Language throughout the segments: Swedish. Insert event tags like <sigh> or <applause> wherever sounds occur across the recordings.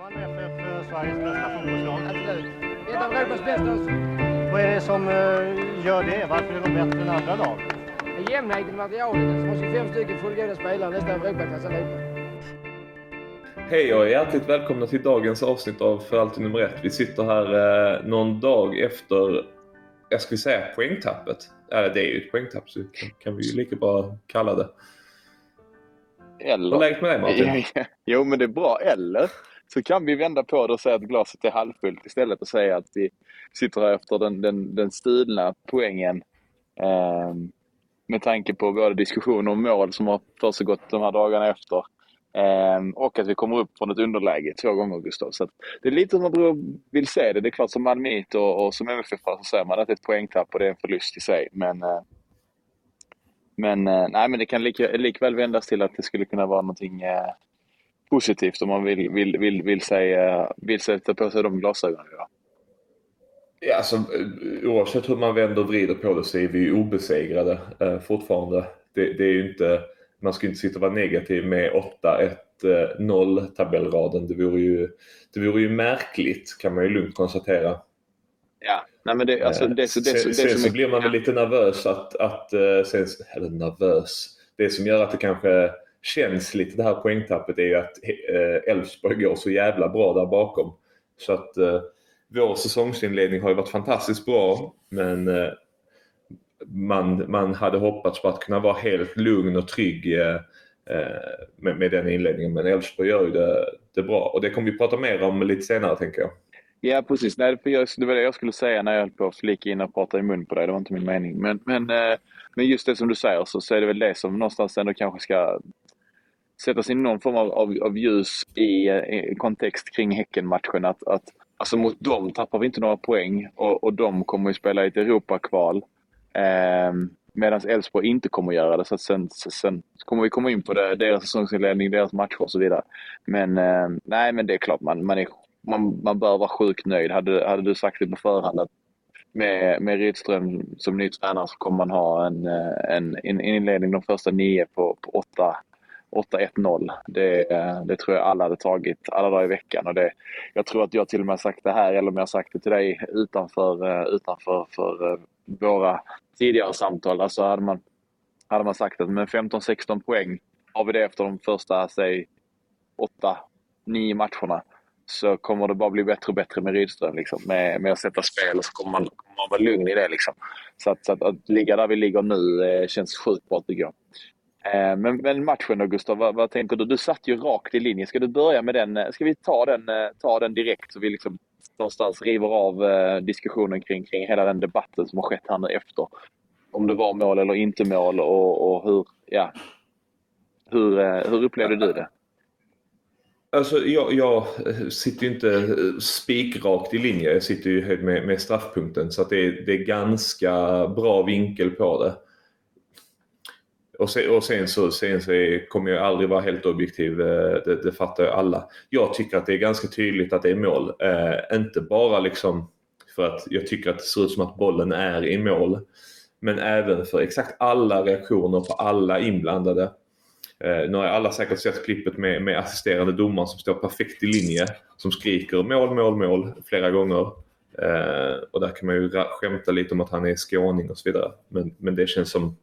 Malmö FF Sveriges bästa fotbollslag. Absolut. Ett av Europas bästa. Vad är det som eh, gör det? Varför är de bättre än andra lag? Jämnheten i materialet. Har 25 stycken fullgoda spelare, nästan Europaklass allihopa. Hej och hjärtligt välkomna till dagens avsnitt av För alltid nummer ett. Vi sitter här eh, någon dag efter, jag skulle säga poängtappet. Eller det är ju ett poängtapp så kan, kan vi ju lika bra kalla det. Eller... Vad är läget med dig Martin? <laughs> jo, men det är bra. Eller så kan vi vända på det och säga att glaset är halvfullt istället och säga att vi sitter här efter den, den, den stulna poängen. Eh, med tanke på både diskussioner om mål som har försiggått de här dagarna efter. Eh, och att vi kommer upp från ett underläge två gånger Gustav. Så det är lite som man vill se det. Det är klart som Malmöit och, och som MFF så säger man att det är ett poängtapp och det är en förlust i sig. Men eh, men, eh, nej, men det kan lik, likväl vändas till att det skulle kunna vara någonting eh, positivt om man vill, vill, vill, vill, säga, vill sätta på sig de glasögonen. Ja. Ja, alltså, eh, oavsett hur man vänder och vrider på det så är vi ju obesegrade eh, fortfarande. Det, det, är ju inte, man ska inte sitta och vara negativ med 8-1-0 tabellraden. Det vore, ju, det vore ju märkligt kan man ju lugnt konstatera. Ja, Nej, men det, alltså, det, det, sen, det, sen som så är- blir man väl lite nervös att, att eh, sen, eller nervös. Det som gör att det kanske känsligt det här poängtappet är ju att eh, Elfsborg går så jävla bra där bakom. Så att eh, vår säsongsinledning har ju varit fantastiskt bra men eh, man, man hade hoppats på att kunna vara helt lugn och trygg eh, eh, med, med den inledningen. Men Elfsborg gör ju det, det bra och det kommer vi prata mer om lite senare tänker jag. Ja, precis. Nej, för jag, det var det jag skulle säga när jag höll på att flika in och prata i mun på dig. Det var inte min mening. Men, men, eh, men just det som du säger så, så är det väl det som någonstans ändå kanske ska sätta in någon form av, av, av ljus i, eh, i kontext kring Häckenmatchen. Att, att, alltså mot dem tappar vi inte några poäng och, och de kommer ju spela i ett Europakval. Eh, Medan Elfsborg inte kommer göra det. Så att sen, sen kommer vi komma in på det, deras säsongsinledning, deras matcher och så vidare. Men eh, nej, men det är klart man, man är man, man bör vara sjukt nöjd. Hade, hade du sagt det på förhand att med, med Rydström som ny tränare så kommer man ha en, eh, en, en inledning de första nio på, på åtta 8-1-0. Det, det tror jag alla hade tagit alla dagar i veckan. Och det, jag tror att jag till och med sagt det här, eller om jag har sagt det till dig utanför, eh, utanför för eh, våra tidigare samtal. Alltså hade man, hade man sagt att med 15-16 poäng har vi det efter de första, säg 8-9 matcherna så kommer det bara bli bättre och bättre med Rydström. Liksom. Med, med att sätta spel och så kommer man, kommer man vara lugn i det. Liksom. Så, att, så att, att ligga där vi ligger nu eh, känns sjukt bra tycker jag. Eh, men, men matchen då Gustav, vad, vad tänker du? Du satt ju rakt i linje. Ska du börja med den? Eh, ska vi ta den, eh, ta den direkt så vi liksom någonstans river av diskussionen kring, kring hela den debatten som har skett här nu efter. Om det var mål eller inte mål och, och hur, ja, hur, hur upplevde du det? Alltså jag, jag sitter ju inte spikrakt i linje. Jag sitter ju helt med, med straffpunkten så att det, är, det är ganska bra vinkel på det. Och sen, och sen så, sen så är, kommer jag aldrig vara helt objektiv. Eh, det, det fattar ju alla. Jag tycker att det är ganska tydligt att det är mål. Eh, inte bara liksom för att jag tycker att det ser ut som att bollen är i mål. Men även för exakt alla reaktioner på alla inblandade. Eh, nu har alla säkert sett klippet med, med assisterande domaren som står perfekt i linje. Som skriker mål, mål, mål flera gånger. Eh, och där kan man ju skämta lite om att han är skåning och så vidare. Men, men det känns som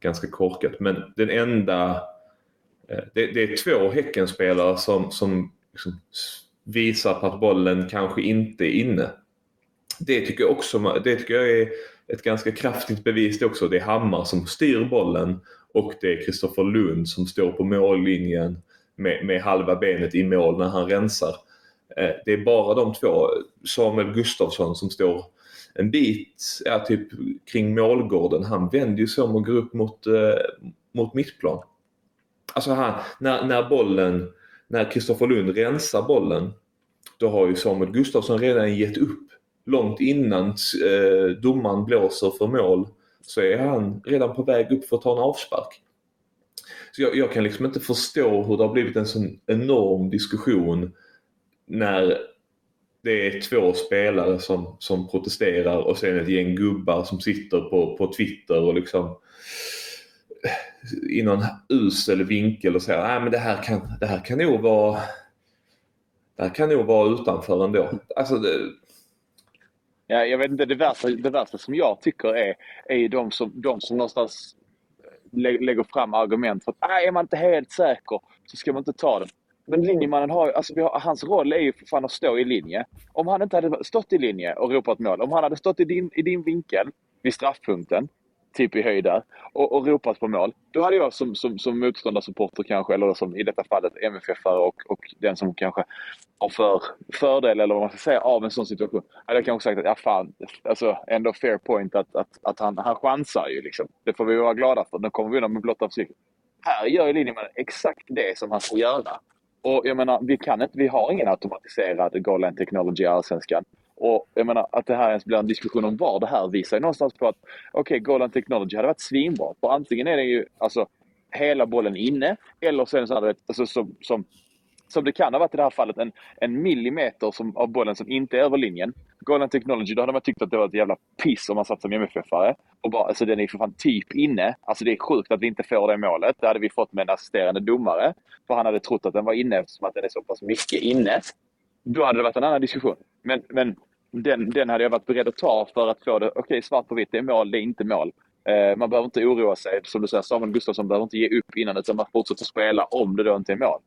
ganska korkat. Men den enda... Eh, det, det är två Häckenspelare som, som liksom visar på att bollen kanske inte är inne. Det tycker jag också det tycker jag är ett ganska kraftigt bevis det också. Det är Hammar som styr bollen och det är Kristoffer Lund som står på mållinjen med, med halva benet i mål när han rensar. Eh, det är bara de två, Samuel Gustafsson som står en bit ja, typ kring målgården. Han vänder ju sig om och går upp mot, eh, mot mittplan. Alltså han, när, när bollen, när Kristoffer Lund rensar bollen då har ju Samuel Gustafsson redan gett upp. Långt innan eh, domaren blåser för mål så är han redan på väg upp för att ta en avspark. Så jag, jag kan liksom inte förstå hur det har blivit en sån enorm diskussion när det är två spelare som, som protesterar och sen ett gäng gubbar som sitter på, på Twitter och liksom eh, i någon usel vinkel och säger att det här, kan, det här kan nog vara det här kan nog vara utanför ändå. Alltså, det, Ja, jag vet inte, det värsta, det värsta som jag tycker är, är ju de som, de som någonstans lä- lägger fram argument för att är man inte helt säker så ska man inte ta den. Men linjemannen har ju, alltså vi har, hans roll är ju för fan att stå i linje. Om han inte hade stått i linje och ropat mål, om han hade stått i din, i din vinkel vid straffpunkten, typ i höjd där, och, och ropat på mål. Då hade jag som, som, som motståndarsupporter kanske, eller som i detta fallet MFF-are och, och den som kanske har för, fördel, eller vad man ska säga, av en sån situation. Hade jag kanske sagt att, ja fan, alltså ändå fair point att, att, att han, han chansar ju liksom. Det får vi vara glada för. Då kommer vi undan med blotta psyket. Här gör ju linjemannen exakt det som han ska göra. Och jag menar, vi kan inte, vi har ingen automatiserad goal line technology i Allsvenskan. Och jag menar, att det här ens blir en diskussion om VAR, det här visar ju någonstans på att okej, okay, goal line technology hade varit svinbra. För antingen är det ju alltså hela bollen inne eller så är det så här, alltså, som, som, som det kan ha varit i det här fallet, en, en millimeter som, av bollen som inte är över linjen. Golden technology, då hade man tyckt att det var ett jävla piss om man satt som MFF-are. Och bara, alltså den är för fan typ inne. Alltså det är sjukt att vi inte får det målet. Det hade vi fått med en assisterande domare. För han hade trott att den var inne eftersom att den är så pass mycket inne. Då hade det varit en annan diskussion. Men, men den, den hade jag varit beredd att ta för att få det, okej okay, svart på vitt, det är mål, det är inte mål. Eh, man behöver inte oroa sig. Som du säger, Samuel Gustafsson behöver inte ge upp innan utan man fortsätter spela om det då inte är mål.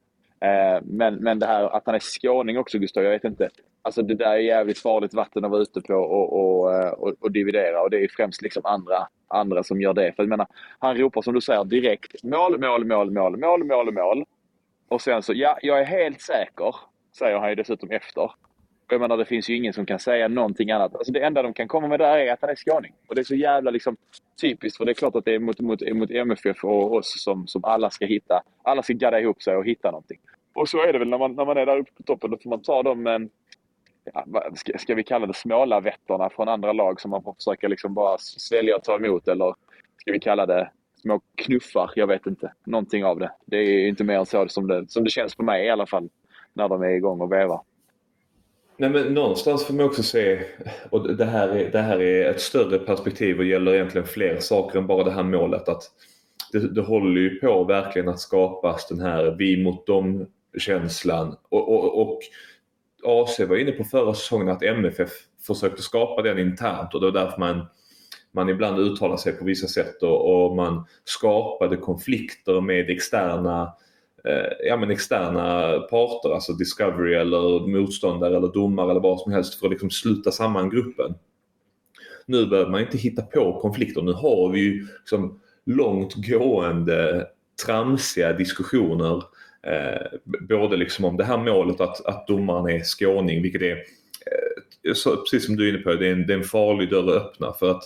Eh, men, men det här att han är skåning också, Gustav, jag vet inte. Alltså det där är jävligt farligt vatten att vara ute på och, och, eh, och, och dividera och det är främst liksom andra, andra som gör det. För jag menar, han ropar som du säger direkt mål, mål, mål, mål, mål, mål, mål. Och sen så, ja, jag är helt säker, säger han ju dessutom efter. Jag menar, det finns ju ingen som kan säga någonting annat. Alltså det enda de kan komma med där är att han är skåning. Och det är så jävla liksom, typiskt, för det är klart att det är mot, mot, mot MFF och oss som, som alla ska hitta. Alla ska gadda ihop sig och hitta någonting. Och så är det väl när man, när man är där uppe på toppen. Då får man ta de, ja, ska, ska vi kalla det smålavetterna från andra lag som man får försöka liksom bara svälja och ta emot. Eller ska vi kalla det små knuffar? Jag vet inte. Någonting av det. Det är inte mer än så som det, som det känns på mig i alla fall. När de är igång och vevar. Nej, men någonstans får man också se, och det här, är, det här är ett större perspektiv och gäller egentligen fler saker än bara det här målet. att Det, det håller ju på verkligen att skapas den här vi mot dem känslan. Och, och, och AC var inne på förra säsongen att MFF försökte skapa den internt och det var därför man, man ibland uttalar sig på vissa sätt och, och man skapade konflikter med externa eh, ja, men externa parter, alltså Discovery eller motståndare eller domare eller vad som helst för att liksom sluta samman gruppen. Nu behöver man inte hitta på konflikter. Nu har vi ju liksom långtgående tramsiga diskussioner. Eh, både liksom om det här målet att, att domaren är skåning, vilket är, eh, så, precis som du är inne på, det är en, det är en farlig dörr att öppna för att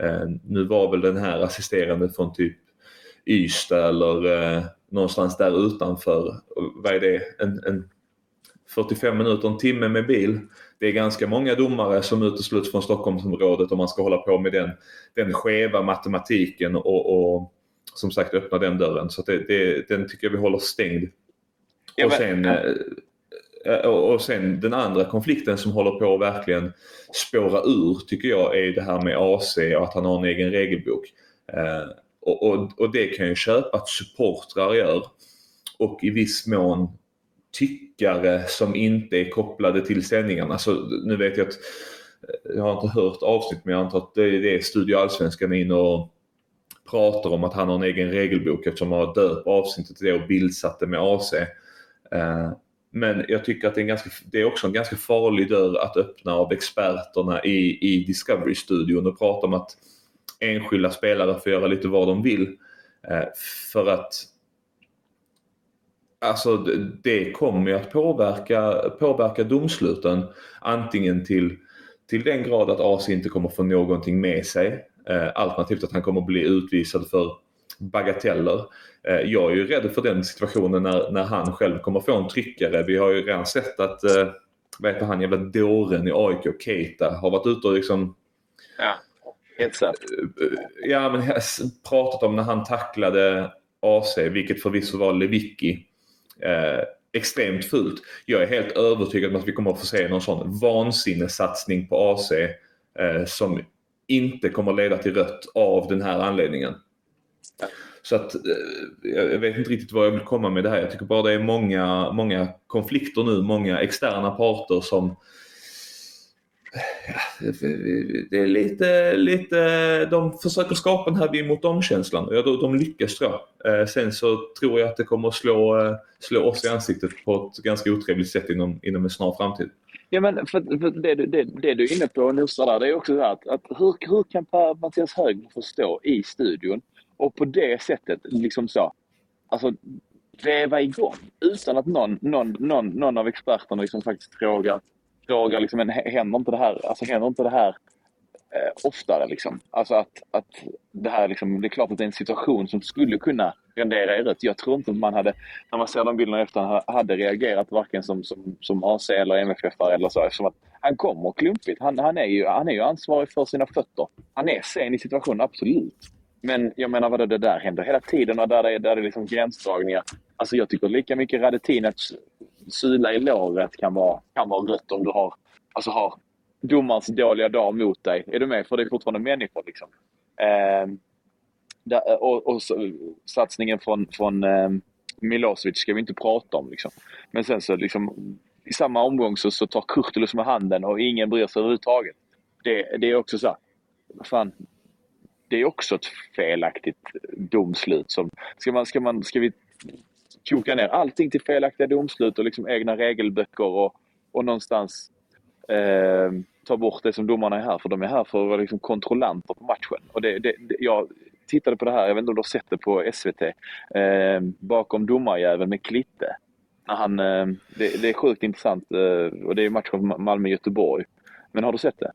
eh, nu var väl den här assisterande från typ Ystad eller eh, någonstans där utanför. Vad är det? En, en 45 minuter, en timme med bil. Det är ganska många domare som utesluts från Stockholmsområdet om man ska hålla på med den, den skeva matematiken och, och som sagt öppna den dörren. Så det, det, den tycker jag vi håller stängd. Och sen, eh, och sen den andra konflikten som håller på att verkligen spåra ur tycker jag är det här med AC och att han har en egen regelbok. Eh, och, och, och, det kan jag köpa att supportrar gör. Och i viss mån tyckare som inte är kopplade till sändningarna. Så nu vet jag att jag har inte hört avsnitt men jag antar att det är det Studio Allsvenskan är inne och pratar om att han har en egen regelbok eftersom han har döpt avsnittet till det och bildsatt det med AC. Eh, men jag tycker att det är, ganska, det är också en ganska farlig dörr att öppna av experterna i, i Discovery-studion och prata om att enskilda spelare får göra lite vad de vill. Eh, för att Alltså det kommer ju att påverka, påverka domsluten antingen till, till den grad att AC inte kommer få någonting med sig. Alternativt att han kommer bli utvisad för bagateller. Jag är ju rädd för den situationen när, när han själv kommer få en tryckare. Vi har ju redan sett att, vad heter han, jävla dåren i AIK, Keita, har varit ute och liksom Ja, helt sant. Ja, men pratat om när han tacklade AC, vilket förvisso var Lewicki. Eh, extremt fult. Jag är helt övertygad om att vi kommer att få se någon sån vansinnesatsning på AC eh, som inte kommer leda till rött av den här anledningen. Så att eh, jag vet inte riktigt vad jag vill komma med det här. Jag tycker bara det är många, många konflikter nu, många externa parter som det är lite, lite, de försöker skapa den här vi mot dem-känslan och de, lyckas tror jag. Eh, sen så tror jag att det kommer att slå, eh, slå oss i ansiktet på ett ganska otrevligt sätt inom, inom en snar framtid. Ja, men för, för det, det, det, du är inne på och nosar där, det är också så att, att hur, hur kan Mattias Högman förstå i studion och på det sättet liksom så, alltså väva igång utan att någon, någon, någon, någon av experterna liksom faktiskt frågar frågar liksom, men händer inte det här, alltså händer inte det här eh, oftare liksom? Alltså att, att det här liksom, det är klart att det är en situation som skulle kunna rendera i rött. Jag tror inte att man hade, när man ser de bilderna efter, hade reagerat varken som, som, som AC eller MFF eller så. Eftersom att han kommer klumpigt. Han, han, är ju, han är ju ansvarig för sina fötter. Han är sen i situationen, absolut. Men jag menar vadå, det där händer hela tiden och där det är, där det är liksom gränsdragningar. Alltså jag tycker lika mycket Radetinac sula i låret kan vara, kan vara rött om du har, alltså har domarens dåliga dag mot dig. Är du med? För det är fortfarande människor. Liksom. Eh, där, och, och så, satsningen från, från eh, Milosevic ska vi inte prata om. Liksom. Men sen så liksom, i samma omgång så, så tar Kurtulus med handen och ingen bryr sig överhuvudtaget. Det, det är också så fan, det är också ett felaktigt domslut. Som, ska, man, ska, man, ska vi koka ner allting till felaktiga domslut och liksom egna regelböcker och, och någonstans eh, ta bort det som domarna är här för. De är här för att vara liksom kontrollanter på matchen. Och det, det, det, jag tittade på det här, jag vet inte om du har sett det på SVT, eh, bakom domarjäveln med Klitte. Han, eh, det, det, är sjukt intressant eh, och det är matchen Malmö-Göteborg. Men har du sett det?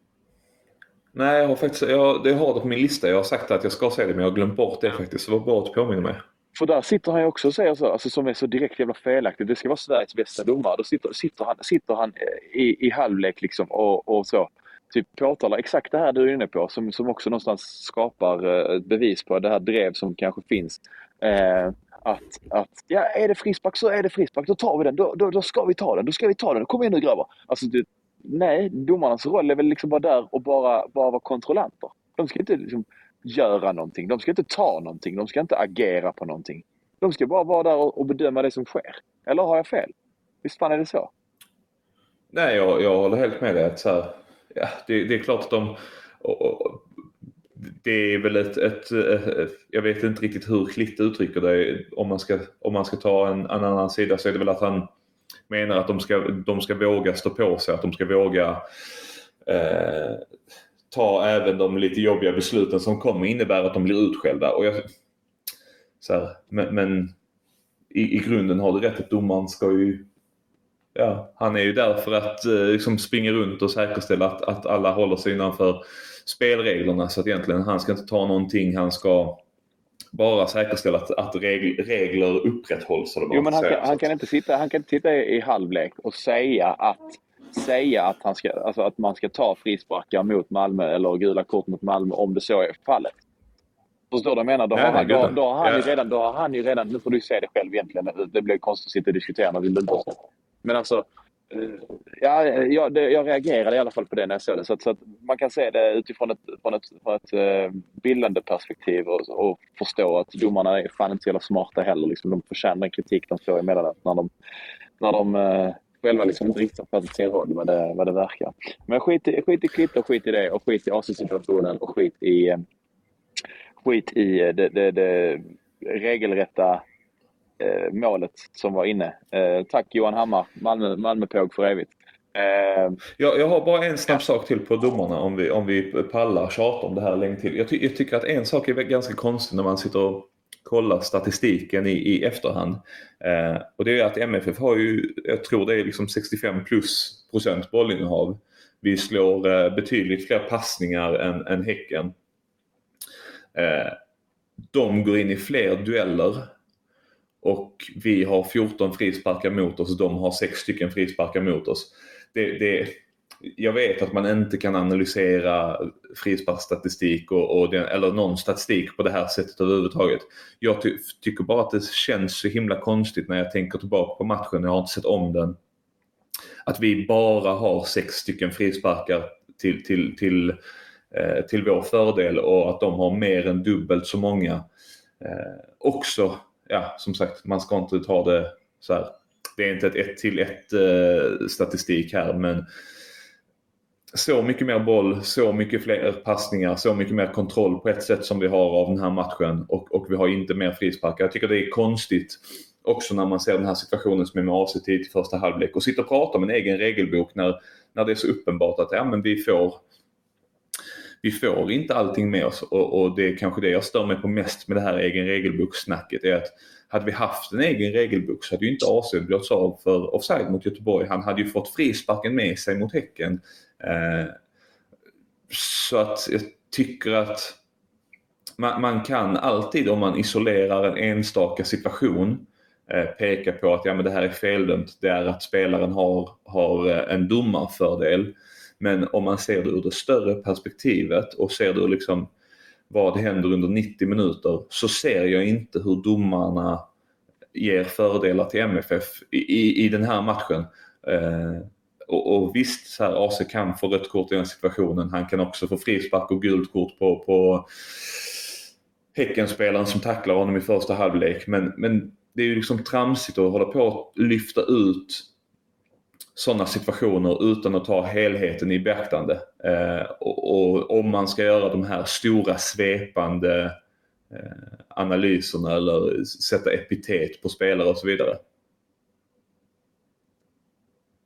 Nej, jag har faktiskt, jag, det har det på min lista. Jag har sagt att jag ska se det men jag har glömt bort det faktiskt. Så det var bra att du påminner mig. För där sitter han ju också och säger så, alltså som är så direkt jävla felaktigt. Det ska vara Sveriges bästa domare. Då sitter, sitter han, sitter han eh, i, i halvlek liksom och, och så. Typ påtalar exakt det här du är inne på som, som också någonstans skapar eh, ett bevis på det här drev som kanske finns. Eh, att, att ja, är det frispark så är det frispark. Då tar vi den. Då, då, då ska vi ta den. Då ska vi ta den. Kom igen nu grabbar. Alltså, det, nej, domarnas roll är väl liksom bara där och bara, bara vara kontrollanter. De ska inte liksom göra någonting. De ska inte ta någonting. De ska inte agera på någonting. De ska bara vara där och bedöma det som sker. Eller har jag fel? Visst fan är det så? Nej, jag, jag håller helt med dig. Att så här, ja, det, det, är klart att de... Och, och, det är väl ett, ett, ett, Jag vet inte riktigt hur Klitt uttrycker det. Om man ska, om man ska ta en, en annan sida så är det väl att han menar att de ska, de ska våga stå på sig. Att de ska våga eh, ta även de lite jobbiga besluten som kommer innebära att de blir utskällda. Och jag, så här, men, men i, i, grunden har du rätt att domaren ska ju... Ja, han är ju där för att eh, liksom springa runt och säkerställa att, att alla håller sig innanför spelreglerna. Så att egentligen han ska inte ta någonting. Han ska bara säkerställa att, att regl, regler upprätthålls. Jo, men han kan, han, kan inte sitta, han kan inte sitta i halvlek och säga att säga att, han ska, alltså att man ska ta frisparkar mot Malmö eller gula kort mot Malmö om det så är fallet. Förstår du vad jag menar? Då har, han, då, då, har han ju redan, då har han ju redan, nu får du se det själv egentligen, det blir konstigt att sitta och diskutera när vi inte Men alltså, eh, ja, jag, det, jag reagerade i alla fall på det när jag såg det. Så att, så att man kan se det utifrån ett, från ett, från ett uh, bildande perspektiv och, och, förstå att domarna är fan inte så jävla smarta heller. Liksom, de förtjänar den kritik de får emellanåt när de, när de själva liksom inte riktigt har fattat sin roll vad det, vad det verkar. Men skit i, skit i kvitto, skit i det och skit i AC-situationen och skit i, eh, skit i eh, det, det, det regelrätta eh, målet som var inne. Eh, tack Johan Hammar, Malmö, Malmöpåg för evigt. Eh, jag, jag har bara en snabb sak till på domarna om vi, om vi pallar tjata om det här länge till. Jag, ty, jag tycker att en sak är ganska konstig när man sitter och kolla statistiken i, i efterhand. Eh, och det är att MFF har ju, jag tror det är liksom 65 plus procent bollinnehav. Vi slår eh, betydligt fler passningar än, än Häcken. Eh, de går in i fler dueller och vi har 14 frisparkar mot oss och de har 6 stycken frisparkar mot oss. Det, det, jag vet att man inte kan analysera frisparksstatistik och, och den, eller någon statistik på det här sättet överhuvudtaget. Jag ty tycker bara att det känns så himla konstigt när jag tänker tillbaka på matchen, jag har inte sett om den. Att vi bara har sex stycken frisparkar till, till, till, eh, till vår fördel och att de har mer än dubbelt så många eh, också, ja som sagt, man ska inte ta det så här. Det är inte ett 1 till 1 eh, statistik här men så mycket mer boll, så mycket fler passningar, så mycket mer kontroll på ett sätt som vi har av den här matchen och, och vi har inte mer frisparkar. Jag tycker det är konstigt också när man ser den här situationen som är med avsikt tid i första halvlek och sitter och pratar om en egen regelbok när, när det är så uppenbart att ja, men vi får vi får inte allting med oss och, och, det är kanske det jag stör mig på mest med det här egen regelbokssnacket är att hade vi haft en egen regelbok så hade ju inte AC blivit av för offside mot Göteborg. Han hade ju fått frisparken med sig mot Häcken. Eh, så att jag tycker att man, man, kan alltid om man isolerar en enstaka situation eh, peka på att ja, men det här är feldömt. Det är att spelaren har, har eh, en domarfördel. Men om man ser det ur det större perspektivet och ser det ur liksom vad händer under 90 minuter så ser jag inte hur domarna ger fördelar till MFF i, i, i den här matchen. Eh, och, och, visst, så här, AC kan få rött kort i den situationen. Han kan också få frispark och gult kort på, på Häckenspelaren som tacklar honom i första halvlek. Men, men det är ju liksom tramsigt att hålla på att lyfta ut sådana situationer utan att ta helheten i beaktande. Eh, och, och, om man ska göra de här stora svepande eh, analyserna eller sätta epitet på spelare och så vidare.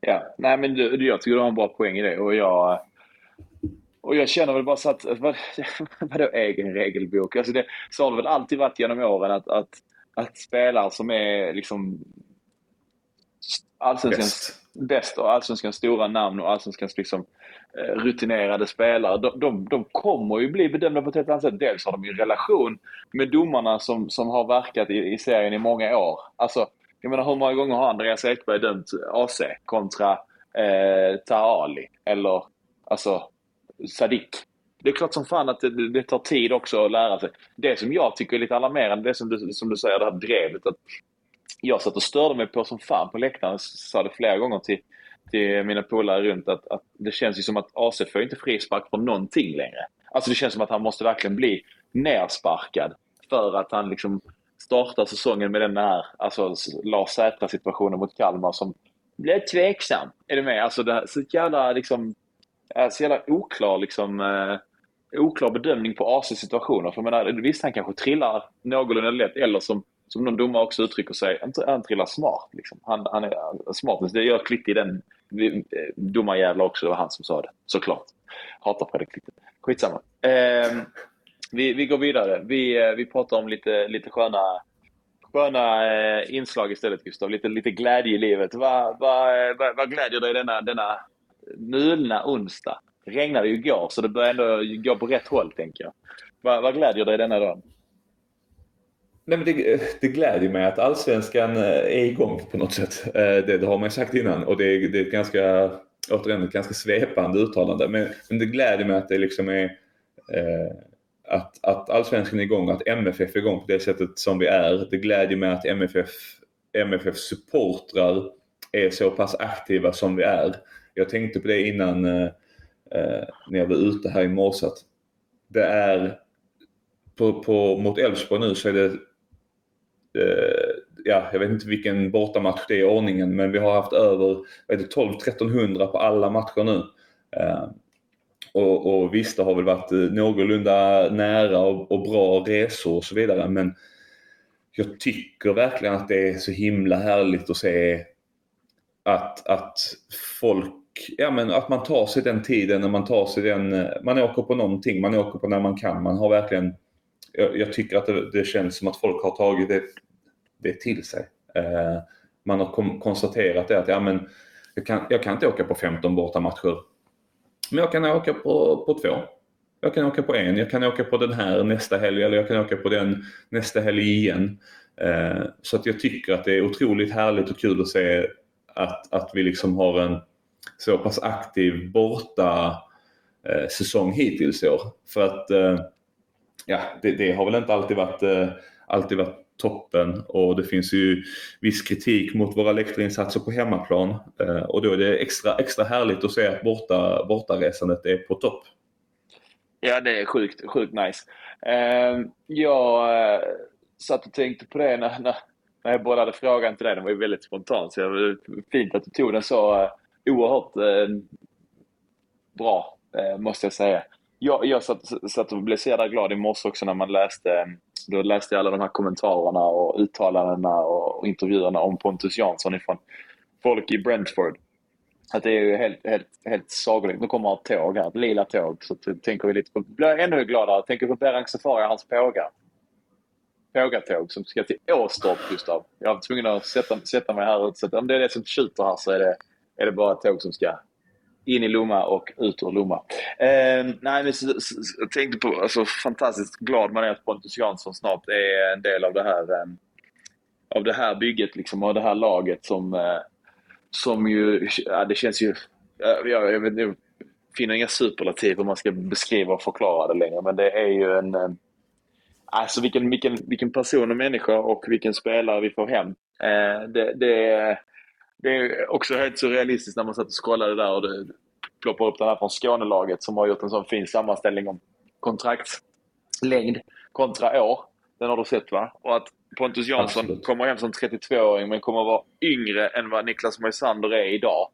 Ja, nej men du, jag tycker du har en bra poäng i det och jag och jag känner väl bara så att, vad, <laughs> vadå egen regelbok? Alltså det, så har det väl alltid varit genom åren att, att, att spelare som är liksom allsvenskans bäst och allsvenskans stora namn och allsvenskans liksom, eh, rutinerade spelare, de, de, de, kommer ju bli bedömda på ett helt annat sätt. Dels har de ju relation med domarna som, som har verkat i, i serien i många år. Alltså, jag menar hur många gånger har Andreas Ekberg dömt AC kontra eh, Taali eller alltså Sadik? Det är klart som fan att det, det, tar tid också att lära sig. Det som jag tycker är lite alarmerande, det som du, som du säger, det här drevet. Att jag satt och störde mig på som fan på läktaren. Sa det flera gånger till, till mina polare runt att, att det känns ju som att AC får inte frispark för någonting längre. Alltså det känns som att han måste verkligen bli nersparkad för att han liksom startar säsongen med den här alltså, Lars Sätra situationen mot Kalmar som blev tveksam. Är du med? Alltså det här, så jävla liksom, så jävla oklar liksom eh, oklar bedömning på AC situationer. För jag menar, visst han kanske trillar någorlunda lätt eller som som någon domare också uttrycker sig, han trillar smart. Liksom. Han, han är smart. Det gör Klitt i den eh, domarjävla också, det var han som sa det. Såklart. Hatar Fredrik Klitte. Skitsamma. Eh, vi, vi går vidare. Vi, eh, vi pratar om lite, lite sköna, sköna eh, inslag istället Gustav. Lite, lite glädje i livet. Vad, va, va, eh, va glädjer dig denna, denna mulna onsdag? Det regnade ju igår så det börjar ändå gå på rätt håll tänker jag. Vad, va glädjer dig denna dagen? Nej, men det, det gläder mig att allsvenskan eh, är igång på något sätt. Eh, det, det har man ju sagt innan och det, är, det är ett ganska, återigen ett ganska svepande uttalande. Men, men det gläder mig att det liksom är eh, att, att allsvenskan är igång, att MFF är igång på det sättet som vi är. Det gläder mig att MFF, MFF supportrar är så pass aktiva som vi är. Jag tänkte på det innan eh, eh, när jag var ute här i morse att det är på, på, mot Elfsborg nu så är det Eh, ja, jag vet inte vilken bortamatch det är i ordningen, men vi har haft över 12-1300 på alla matcher nu. Eh, och, och visst, det har väl varit eh, någorlunda nära och, och bra resor och så vidare, men jag tycker verkligen att det är så himla härligt att se att, att folk, ja men att man tar sig den tiden när man tar sig den, man åker på någonting, man åker på när man kan. Man har verkligen jag, jag tycker att det, det, känns som att folk har tagit det, det till sig. Eh, man har kom, konstaterat det att ja, men jag, kan, jag kan inte åka på 15 bortamatcher. Men jag kan åka på, på två. Jag kan åka på en, jag kan åka på den här nästa helg eller jag kan åka på den nästa helg igen. Eh, så att jag tycker att det är otroligt härligt och kul att se att, att vi liksom har en så pass aktiv borta eh, säsong hittills i år. För att eh, ja, det, det, har väl inte alltid varit, eh, alltid varit toppen och det finns ju viss kritik mot våra läktarinsatser på hemmaplan. Eh, och då är det extra, extra härligt att se att borta, bortaresandet är på topp. Ja, det är sjukt, sjukt nice. Ehm, eh, jag, satt och tänkte på det när, när, när jag bollade frågan till dig. Den var ju väldigt spontan, så det var fint att du tog den så eh, oerhört eh, bra, eh, måste jag säga. Jag, jag satt, satt och blev så jävla glad i morse också när man läste, då läste jag alla de här kommentarerna och uttalandena och, intervjuerna om Pontus Jansson ifrån folk i Brentford. Att det är ju helt, helt, helt sagolikt. Nu kommer ett tåg här, ett lila tåg. Så tänker vi lite på, blir ännu gladare. Tänker på Berang Safari och hans pågar. Pågatåg som ska till Åstorp, Gustav. Jag var tvungen att sätta, sätta mig här ute. Om det är det som tjuter här så är det, är det bara ett tåg som ska in i Lomma och ut ur Lomma. Eh, nej, men så, så, jag tänkte på, alltså fantastiskt glad man är att Pontus Jansson snart är en del av det här, eh, av det här bygget liksom, och det här laget som, eh, som ju, ja, det känns ju, jag, jag, vet, jag finner inga superlativ hur man ska beskriva och förklara det längre, men det är ju en, en alltså vilken, vilken, vilken person och människa och vilken spelare vi får hem. Eh, det, det, det är också helt surrealistiskt när man satt och scrollade där och det ploppar upp den här från Skånelaget som har gjort en sån fin sammanställning om kontraktslängd kontra år. Den har du sett va? Och att Pontus Jansson Absolut. kommer hem som 32-åring men kommer vara yngre än vad Niklas Moisander är idag.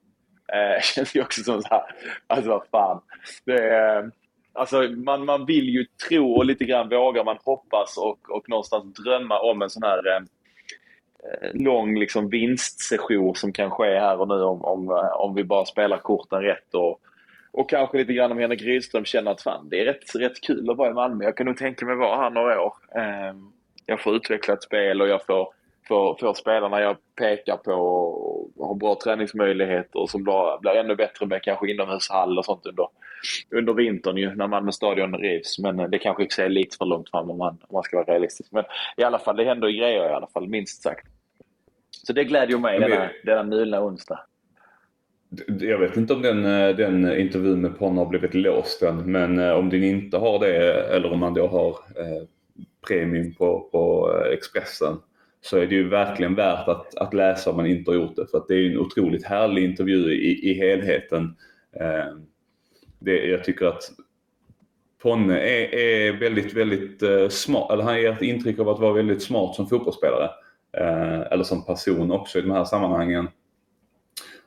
Eh, <laughs> känns ju också som så här, alltså vad fan. Det är, alltså man, man vill ju tro och lite grann vågar man hoppas och, och någonstans drömma om en sån här eh, Eh, lång liksom vinstsession som kan ske här och nu om, om, eh, om vi bara spelar korten rätt och, och kanske lite grann om Henrik Rydström känner att fan, det är rätt, rätt kul att vara i Malmö. Jag kan nog tänka mig vara här några år. Ehm, jag får utveckla ett spel och jag får, får, får spelarna jag pekar på och har bra träningsmöjligheter och som blir, blir ännu bättre med kanske inomhushall och sånt under, under vintern ju när Malmö stadion rivs. Men eh, det kanske är lite för långt fram om man, om man ska vara realistisk. Men i alla fall, det händer grejer i alla fall, minst sagt. Så det glädjer mig men, denna, denna mulna onsdag. Jag vet inte om den, eh, den intervjun med Ponna har blivit låst än, men eh, om den inte har det eller om man då har eh, premium på, på Expressen så är det ju verkligen värt att, att läsa om man inte har gjort det. För att det är en otroligt härlig intervju i, i helheten. Eh, det, jag tycker att Ponne är, är väldigt, väldigt eh, smart, eller han ger ett intryck av att vara väldigt smart som fotbollsspelare. Eh, eller som person också i de här sammanhangen.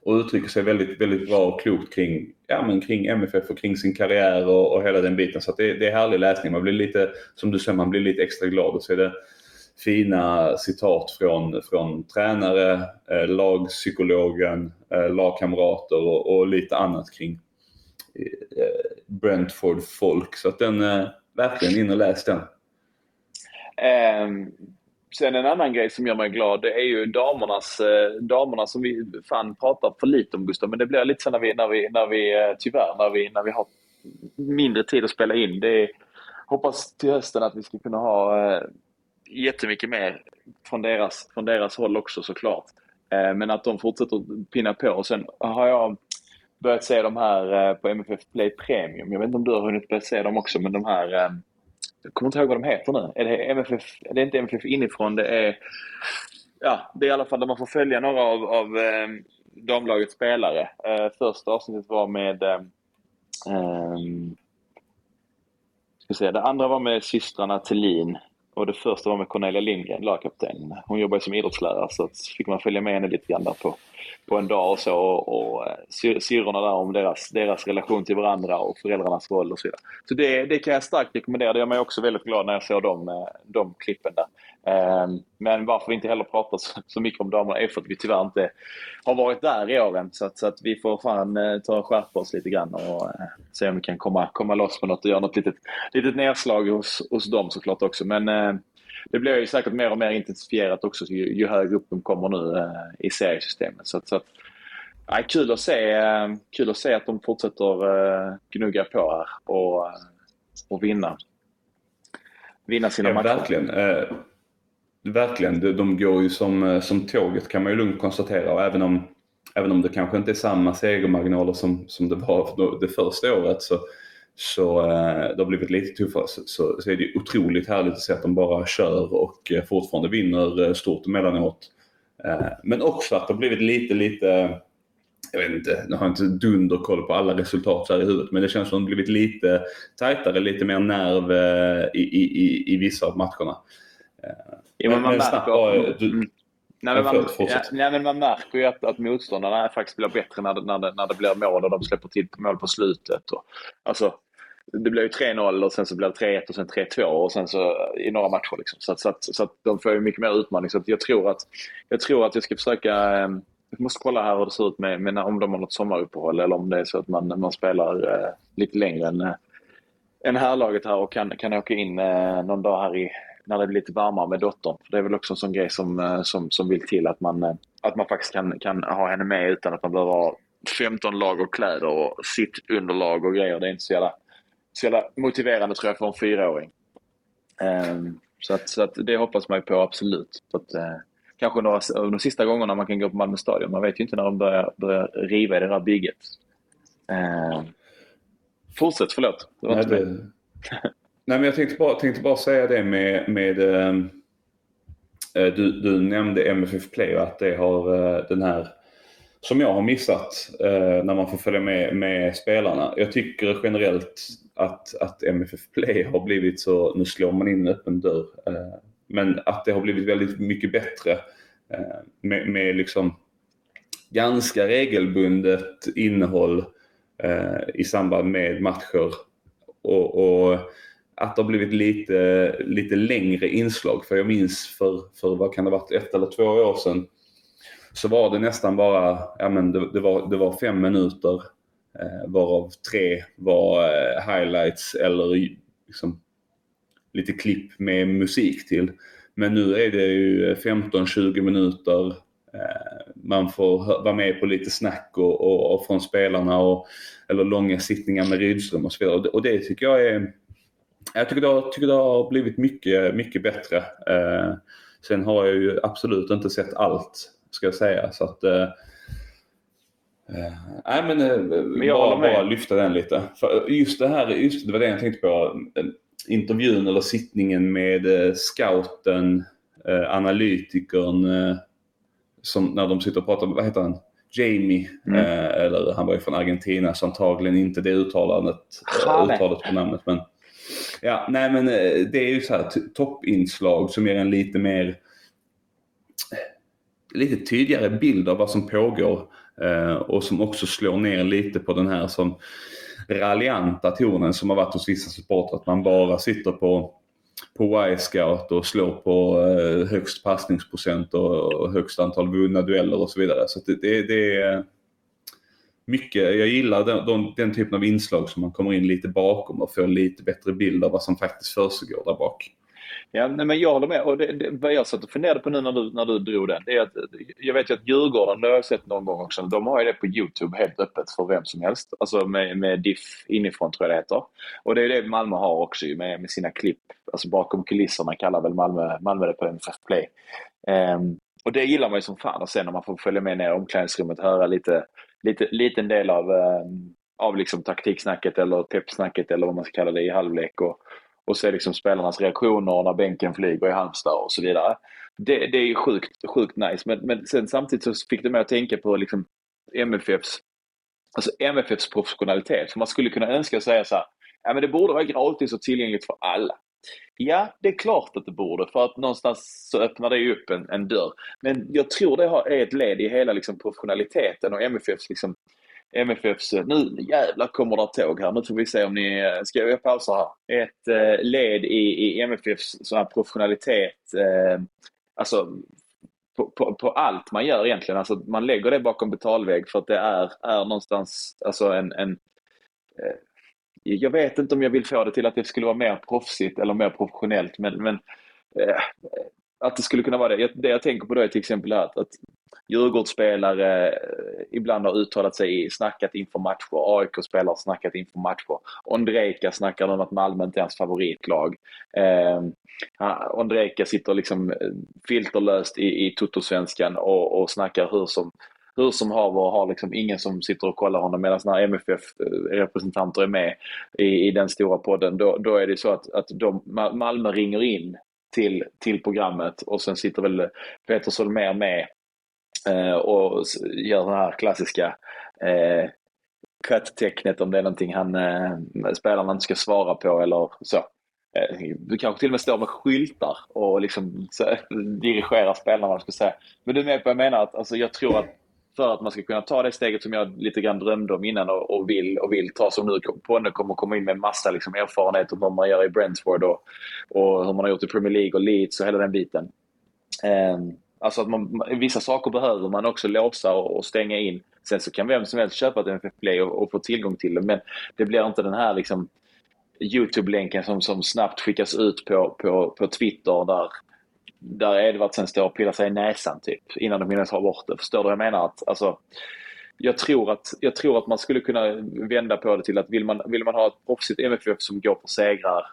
Och uttrycker sig väldigt, väldigt bra och klokt kring, ja, men kring MFF och kring sin karriär och, och hela den biten. Så det, det, är härlig läsning. Man blir lite, som du säger, man blir lite extra glad och så är det fina citat från, från tränare, eh, lagpsykologen, eh, lagkamrater och, och, lite annat kring eh, Brentford-folk. Så att den, eh, verkligen in och läs den. Um, Sen en annan grej som gör mig glad, det är ju damernas, eh, damerna som vi fan pratar för lite om Gustav, men det blir lite så när vi, när vi, när vi eh, tyvärr, när vi, när vi har mindre tid att spela in. Det är, hoppas till hösten att vi ska kunna ha eh, jättemycket mer från deras, från deras håll också såklart. Eh, men att de fortsätter pinna på. Och sen har jag börjat se de här eh, på MFF Play Premium. Jag vet inte om du har hunnit börja se dem också, men de här eh, jag kommer inte ihåg vad de heter nu. Är det, MFF, det är inte MFF inifrån, det är... Ja, det är i alla fall där man får följa några av, av eh, damlagets spelare. Eh, första avsnittet var med... Eh, ska säga, det andra var med systrarna Thelin och det första var med Cornelia Lindgren, lagkapten. Hon jobbar som idrottslärare så fick man följa med henne lite grann där på, på en dag och så. Och, och eh, syrrorna där om deras, deras relation till varandra och föräldrarnas roll och så vidare. Så det, det kan jag starkt rekommendera. Det gör mig också väldigt glad när jag ser de, eh, de klippen där. Ehm, men varför vi inte heller pratar så mycket om damerna är för att vi tyvärr inte har varit där i åren. Så att, så att vi får fan eh, ta och skärpa oss lite grann och se om vi kan komma, komma loss med något och göra något litet, litet nedslag hos, hos dem såklart också. Men det blir ju säkert mer och mer intensifierat också ju, ju högre upp de kommer nu eh, i seriesystemet. Så, så att, ja, kul, att se, eh, kul att se att de fortsätter eh, gnugga på här och, eh, och vinna. Vinna sina ja, matcher. Verkligen. Eh, verkligen. De, de går ju som, eh, som tåget kan man ju lugnt konstatera. Och även om, även om det kanske inte är samma segermarginaler som, som det var det första året så så eh, det har blivit lite tuffare. Så, så, så är det otroligt härligt att se att de bara kör och eh, fortfarande vinner eh, stort emellanåt. Men också att det har blivit lite, lite jag vet inte, nu har jag inte dunderkoll på alla resultat här i huvudet, men det känns som att det har blivit lite tajtare, lite mer nerv eh, i, i, i vissa av matcherna. Jo, men man men snabbt bara, du- Mm. Nej, men man, ja, nej, men man märker ju att, att motståndarna faktiskt blir bättre när det, när, det, när det blir mål och de släpper till mål på slutet. Och, alltså, det blir ju 3-0 och sen så blir det 3-1 och sen 3-2 och sen så i några matcher. Liksom. Så, att, så, att, så att de får ju mycket mer utmaning. Så att jag, tror att, jag tror att jag ska försöka... Ehm, jag måste kolla här hur det ser ut med, med om de har något sommaruppehåll eller om det är så att man, man spelar eh, lite längre än, eh, än härlaget här och kan, kan åka in eh, någon dag här i, när det blir lite varmare med dottern. För det är väl också en sån grej som, eh, som, som vill till att man, eh, att man faktiskt kan, kan ha henne med utan att man behöver ha 15 lager kläder och sitt underlag och grejer. Det är inte så jävla, så jävla motiverande tror jag för en fyraåring. Ehm, så, att, så att det hoppas man ju på absolut. Så att, eh, kanske några, de sista gångerna man kan gå på Malmö stadion. Man vet ju inte när de börjar, börjar riva i det där bygget. Ehm, fortsätt, förlåt. Det var Nej, inte det... <laughs> Nej, men jag tänkte bara, tänkte bara säga det med... med eh, du, du nämnde MFF Play och att det har eh, den här... Som jag har missat eh, när man får följa med, med spelarna. Jag tycker generellt att, att MFF Play har blivit så... Nu slår man in en öppen dörr. Eh, men att det har blivit väldigt mycket bättre eh, med, med liksom ganska regelbundet innehåll eh, i samband med matcher. Och, och att det har blivit lite, lite längre inslag. För jag minns för, för vad kan det ha varit, ett eller två år sedan. Så var det nästan bara, ja men det, det, var, det var fem minuter. Eh, varav tre var eh, highlights eller liksom, lite klipp med musik till. Men nu är det ju 15-20 minuter. Eh, man får vara med på lite snack och, och, och från spelarna. Och, eller långa sittningar med Rydström och så vidare. Och det, och det tycker jag är... Jag tycker det har, tycker det har blivit mycket, mycket bättre. Eh, sen har jag ju absolut inte sett allt, ska jag säga. Så att... Eh, nej men, eh, jag bara, bara lyfta den lite. För just det här, just det var det jag tänkte på. Eh, Intervjun eller sittningen med eh, scouten, eh, analytikern, eh, som när de sitter och pratar, vad heter han? Jamie, Mm. eh, eller han var ju från Argentina så antagligen inte det uttalandet, eh, Jale. uttalet på namnet. Men, ja, nej men eh, det är ju så här toppinslag som ger en lite mer lite tydligare bild av vad som pågår eh, Eh, och som också slår ner lite på den här som raljanta tonen som har varit hos vissa supportrar. Att man bara sitter på, på Y-scout och slår på eh, högst passningsprocent och, och högst antal vunna dueller och så vidare. Så det, det, det är eh, mycket, jag gillar den, den, den typen av inslag som man kommer in lite bakom och får lite bättre bild av vad som faktiskt försiggår där bak. Ja, nej, men jag håller med. Och det, det, vad jag satt och funderade på nu när du, när du drog den, det är att jag vet ju att Djurgården, det har jag sett någon gång också, de har ju det på YouTube helt öppet för vem som helst. Alltså med, med diff inifrån tror jag det heter. Och det är det Malmö har också ju med, med sina klipp. Alltså bakom kulisserna kallar väl Malmö, Malmö det på MFF Play. Um, och det gillar man ju som fan och sen när man får följa med ner i omklädningsrummet och höra lite, lite, liten del av, um, av liksom taktiksnacket eller peppsnacket eller vad man ska kalla det i halvlek. Och, och se liksom spelarnas reaktioner när bänken flyger i Halmstad och så vidare. Det, det är sjukt, sjukt nice. Men, men sen samtidigt så fick det mig att tänka på liksom MFFs, alltså MFFs professionalitet. För man skulle kunna önska och säga så här, ja men det borde vara gratis och tillgängligt för alla. Ja, det är klart att det borde för att någonstans så öppnar det ju upp en, en dörr. Men jag tror det är ett led i hela liksom, professionaliteten och MFFs liksom, MFFs, eh, nu jävlar kommer det tåg här, nu får vi se om ni, eh, ska jag pausa här? Ett eh, led i, i MFFs sån här professionalitet, eh, alltså på, på, på allt man gör egentligen, alltså man lägger det bakom betalvägg för att det är, är någonstans alltså en, en eh, jag vet inte om jag vill få det till att det skulle vara mer proffsigt eller mer professionellt men, men eh, att det skulle kunna vara det. Det jag tänker på då är till exempel att, att Djurgårdsspelare eh, ibland har uttalat sig, snackat inför matcher. AIK-spelare har snackat inför matcher. Ondrejka snackar om att Malmö inte är hans favoritlag. Eh, Ondrejka sitter liksom eh, filterlöst i, i Toto-svenskan och, och snackar hur som, hur som haver och har liksom ingen som sitter och kollar honom medan när MFF-representanter eh, är med i, i den stora podden då, då är det så att, att de, Malmö ringer in till, till programmet och sen sitter väl Peter Solmer med eh, och gör den här klassiska eh, cut-tecknet om det är någonting han, eh, spelarna inte ska svara på eller så. Eh, du kanske till och med står med skyltar och liksom så, <laughs> dirigerar spelarna, vad ska säga. Men du är med på vad jag menar? Att, alltså, jag tror att för att man ska kunna ta det steget som jag lite grann drömde om innan och, och vill, och vill ta som nu. Ponne kommer komma in med massa liksom, erfarenhet om vad man gör i Brentford och, och hur man har gjort i Premier League och Leeds och hela den biten. Um, alltså att man, vissa saker behöver man också låsa och, och, stänga in. Sen så kan vem som helst köpa ett MFF Play och, och få tillgång till det. Men det blir inte den här liksom Youtube-länken som, som snabbt skickas ut på, på, på Twitter där där Edvardsen står och pillar sig i näsan typ innan de hinner ta bort det. Förstår du vad jag menar? Att, alltså, jag, tror att, jag tror att man skulle kunna vända på det till att vill man, vill man ha ett proffsigt MFF som går på segrar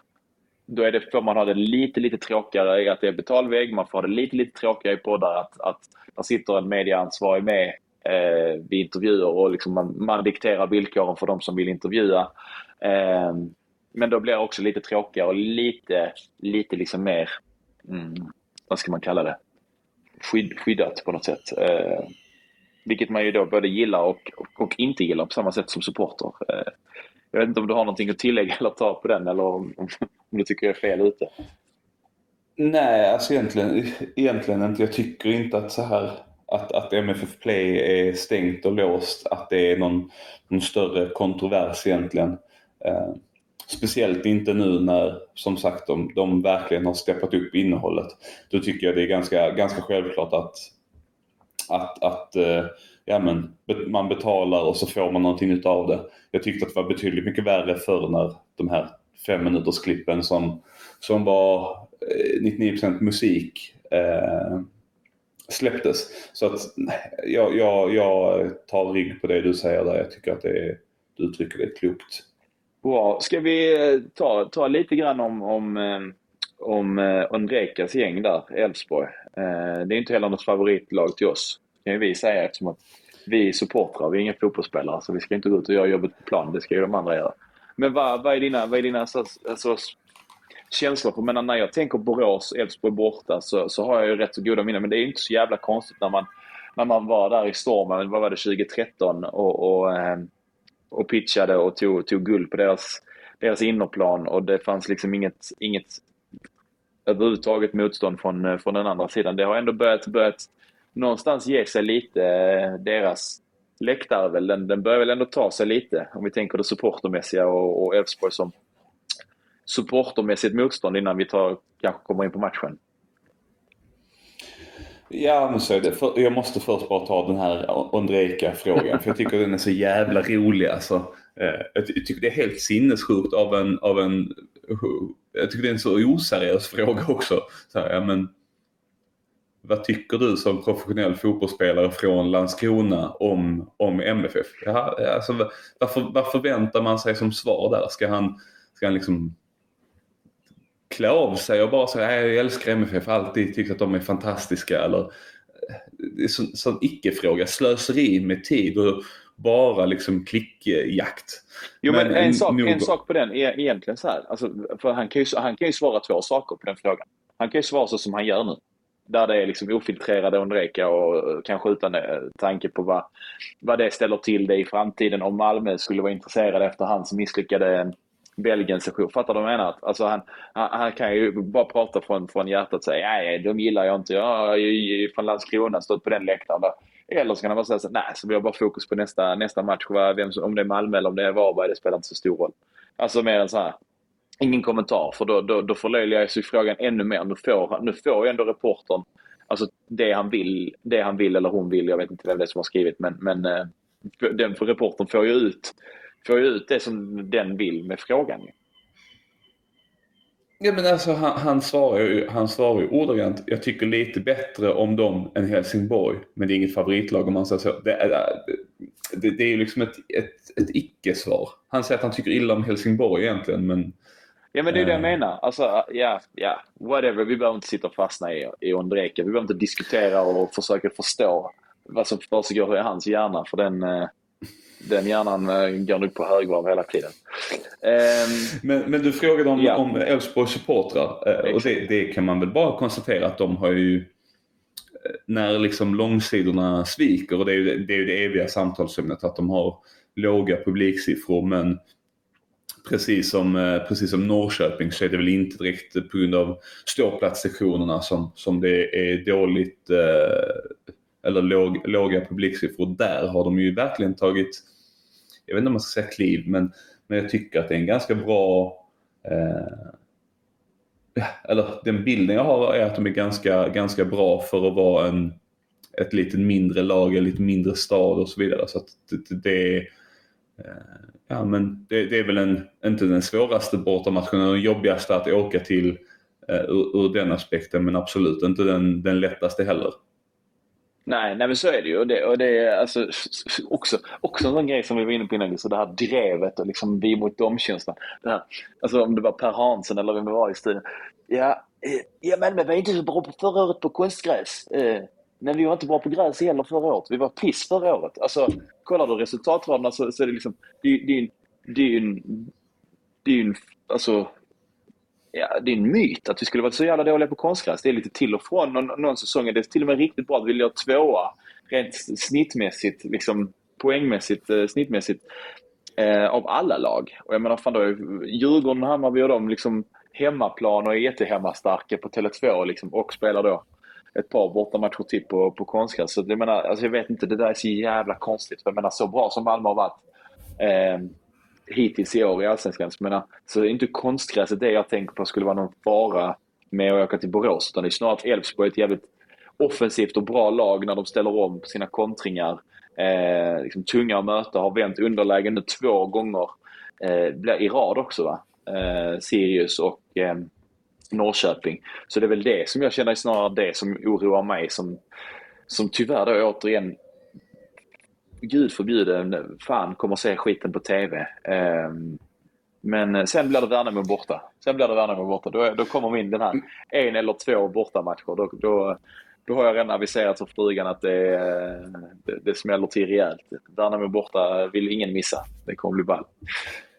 då är det, får man ha det lite, lite tråkigare i att det är betalvägg. Man får ha det lite, lite tråkigare i poddar att, att där sitter en medieansvarig med eh, vid intervjuer och liksom man, man dikterar villkoren för de som vill intervjua. Eh, men då blir det också lite tråkigare och lite, lite liksom mer mm, vad ska man kalla det, Skydd, skyddat på något sätt. Eh, vilket man ju då både gillar och, och, och, inte gillar på samma sätt som supporter. Eh, jag vet inte om du har någonting att tillägga eller ta på den eller om, om, om du tycker jag är fel ute? Nej, alltså egentligen, egentligen inte. Jag tycker inte att så här att, att MFF Play är stängt och låst, att det är någon, någon större kontrovers egentligen. Eh, Speciellt inte nu när, som sagt, de, de verkligen har steppat upp innehållet. Då tycker jag det är ganska, ganska självklart att, att, att eh, ja, men, man betalar och så får man någonting utav det. Jag tyckte att det var betydligt mycket värre förr när de här fem minuters klippen som, som var eh, 99% musik eh, släpptes. Så att jag, jag, jag tar rygg på det du säger där. Jag tycker att det är, du uttrycker det klokt. Bra. Ska vi eh, ta, ta lite grann om, om, eh, om eh, Ondrekas gäng där, Elfsborg. Det är inte heller något favoritlag till oss, kan ju vi säga eftersom att vi är supportrar, vi är inga fotbollsspelare så vi ska inte gå ut och göra jobbet på plan, det ska ju de andra göra. Men vad, vad är dina, vad är dina alltså, alltså, känslor? på... men när jag tänker Borås, Elfsborg borta så, så har jag ju rätt så goda minnen. Men det är inte så jävla konstigt när man, när man var där i stormen, vad var det, 2013 och, och och pitchade och tog, tog guld på deras, deras innerplan och det fanns liksom inget, inget överhuvudtaget motstånd från, eh, från den andra sidan. Det har ändå börjat, börjat någonstans ge sig lite, eh, deras läktare väl, den, den börjar väl ändå ta sig lite om vi tänker det supportermässiga och Elfsborg som supportermässigt motstånd innan vi tar, kanske kommer in på matchen. Ja, men så är det. För, jag måste först bara ta den här Ondrejka-frågan för jag tycker den är så jävla rolig. Alltså, eh, jag tycker det är helt sinnessjukt av en, av en... Jag tycker det är en så oseriös fråga också. Så här, ja, men, vad tycker du som professionell fotbollsspelare från Landskrona om, om MFF? Ja, alltså, varför, vad förväntar man sig som svar där? Ska han, ska han liksom klä av sig och bara säga jag älskar MFF, alltid tyckt att de är fantastiska. Eller, det är sån, sån icke-fråga, slöseri med tid och bara liksom klickjakt. Jo men, men en, sak, nog... en sak på den är egentligen så här, alltså, för han kan, ju, han kan ju svara två saker på den frågan. Han kan ju svara så som han gör nu. Där det är liksom ofiltrerade Ondrejka och kanske utan eh, tanke på vad, vad det ställer till det i framtiden om Malmö skulle vara intresserade efter hans misslyckade Belgien-session. Fattar du vad jag menar? Alltså han, han, han, kan ju bara prata från, från hjärtat och säga nej, de gillar jag inte. Jag är från Landskrona, stått på den läktaren. Där. Eller så kan han bara säga så nej, så vi har bara fokus på nästa, nästa match. Vem, om det är Malmö eller om det är Varberg, det spelar inte så stor roll. Alltså mer än så här. Ingen kommentar, för då, då, då förlöjligar ju frågan ännu mer. Nu får, nu får ju ändå reportern alltså det han vill, det han vill eller hon vill. Jag vet inte vem det är som har skrivit, men, men eh, den reportern får ju ut får ju ut det som den vill med frågan. Ja men alltså han, han svarar ju, han svarar ju ordagrant, jag tycker lite bättre om dem än Helsingborg. Men det är inget favoritlag om man säger så. Det är, det, det är ju liksom ett, ett, ett icke-svar. Han säger att han tycker illa om Helsingborg egentligen men... Ja men det är det jag eh. menar. Alltså ja, ja, whatever. Vi behöver inte sitta och fastna i, i Ondrejka. Vi behöver inte diskutera och försöka förstå vad som försiggår i hans hjärna. För den, eh, den hjärnan eh, går nog på högvarv hela tiden. Um, men, men du frågade om, ja. om Elfsborgs supportrar eh, och det, det, kan man väl bara konstatera att de har ju eh, när liksom långsidorna sviker och det är ju det, är ju det eviga samtalsämnet att de har låga publiksiffror men precis som, precis som Norrköping så är det väl inte direkt på grund av ståplatssektionerna som, som det är dåligt eh, eller låg, låga publiksiffror. Där har de ju verkligen tagit, jag vet inte om man ska säga kliv, men, men jag tycker att det är en ganska bra eh, eller den bilden jag har är att de är ganska, ganska bra för att vara en, ett lite mindre lag, en lite mindre stad och så vidare. Så att det, det är eh, ja, men det, det, är väl en, inte den svåraste bortamatchen, den jobbigaste att åka till eh, ur, ur, den aspekten, men absolut inte den, den lättaste heller. Nej, nej men så är det ju. Och det, och det är alltså också, också en sån grej som vi var inne på innan, så det här drevet och liksom vi mot dem-känslan. Alltså om det var Per Hansen eller vem det var i studion. Ja, eh, ja men vi var inte så bra på förra året på konstgräs. Eh, men vi var inte bra på gräs heller förra året. Vi var piss förra året. Alltså, kollar du resultatraderna så, så är det liksom, det, det, det är ju en, det är en, alltså, ja, det är en myt att vi skulle varit så jävla dåliga på konstgräs. Det är lite till och från någon, någon säsong. Det till och med riktigt bra att vi låg tvåa rent snittmässigt, liksom poängmässigt, eh, snittmässigt eh, av alla lag. Och jag menar, fan då, Djurgården, Hammarby och de liksom hemmaplan och är jättehemmastarka på Tele2 liksom, och spelar då ett par bortamatcher till på, på konstgräs. Så jag menar, alltså jag vet inte, det där är så jävla konstigt. För jag menar, så bra som Malmö har varit eh, hittills i år i Allsvenskan. Så, menar, så är inte konstgräset det jag tänker på skulle vara någon fara med att åka till Borås. Utan det är snarare att Elfsborg är ett jävligt offensivt och bra lag när de ställer om på sina kontringar. Eh, liksom tunga att möta, har vänt underlägen nu två gånger eh, i rad också. va? Eh, Sirius och eh, Norrköping. Så det är väl det som jag känner snarare det som oroar mig som, som tyvärr då återigen Gud förbjude, fan kommer se skiten på TV. Um, men sen blir det Värnamo borta. Sen blir det Värnamo borta. Då, då kommer min den här en eller två bortamatcher. Då, då, då har jag redan aviserat för frugan att det, det, det smäller till rejält. Värnamo borta vill ingen missa. Det kommer bli ball.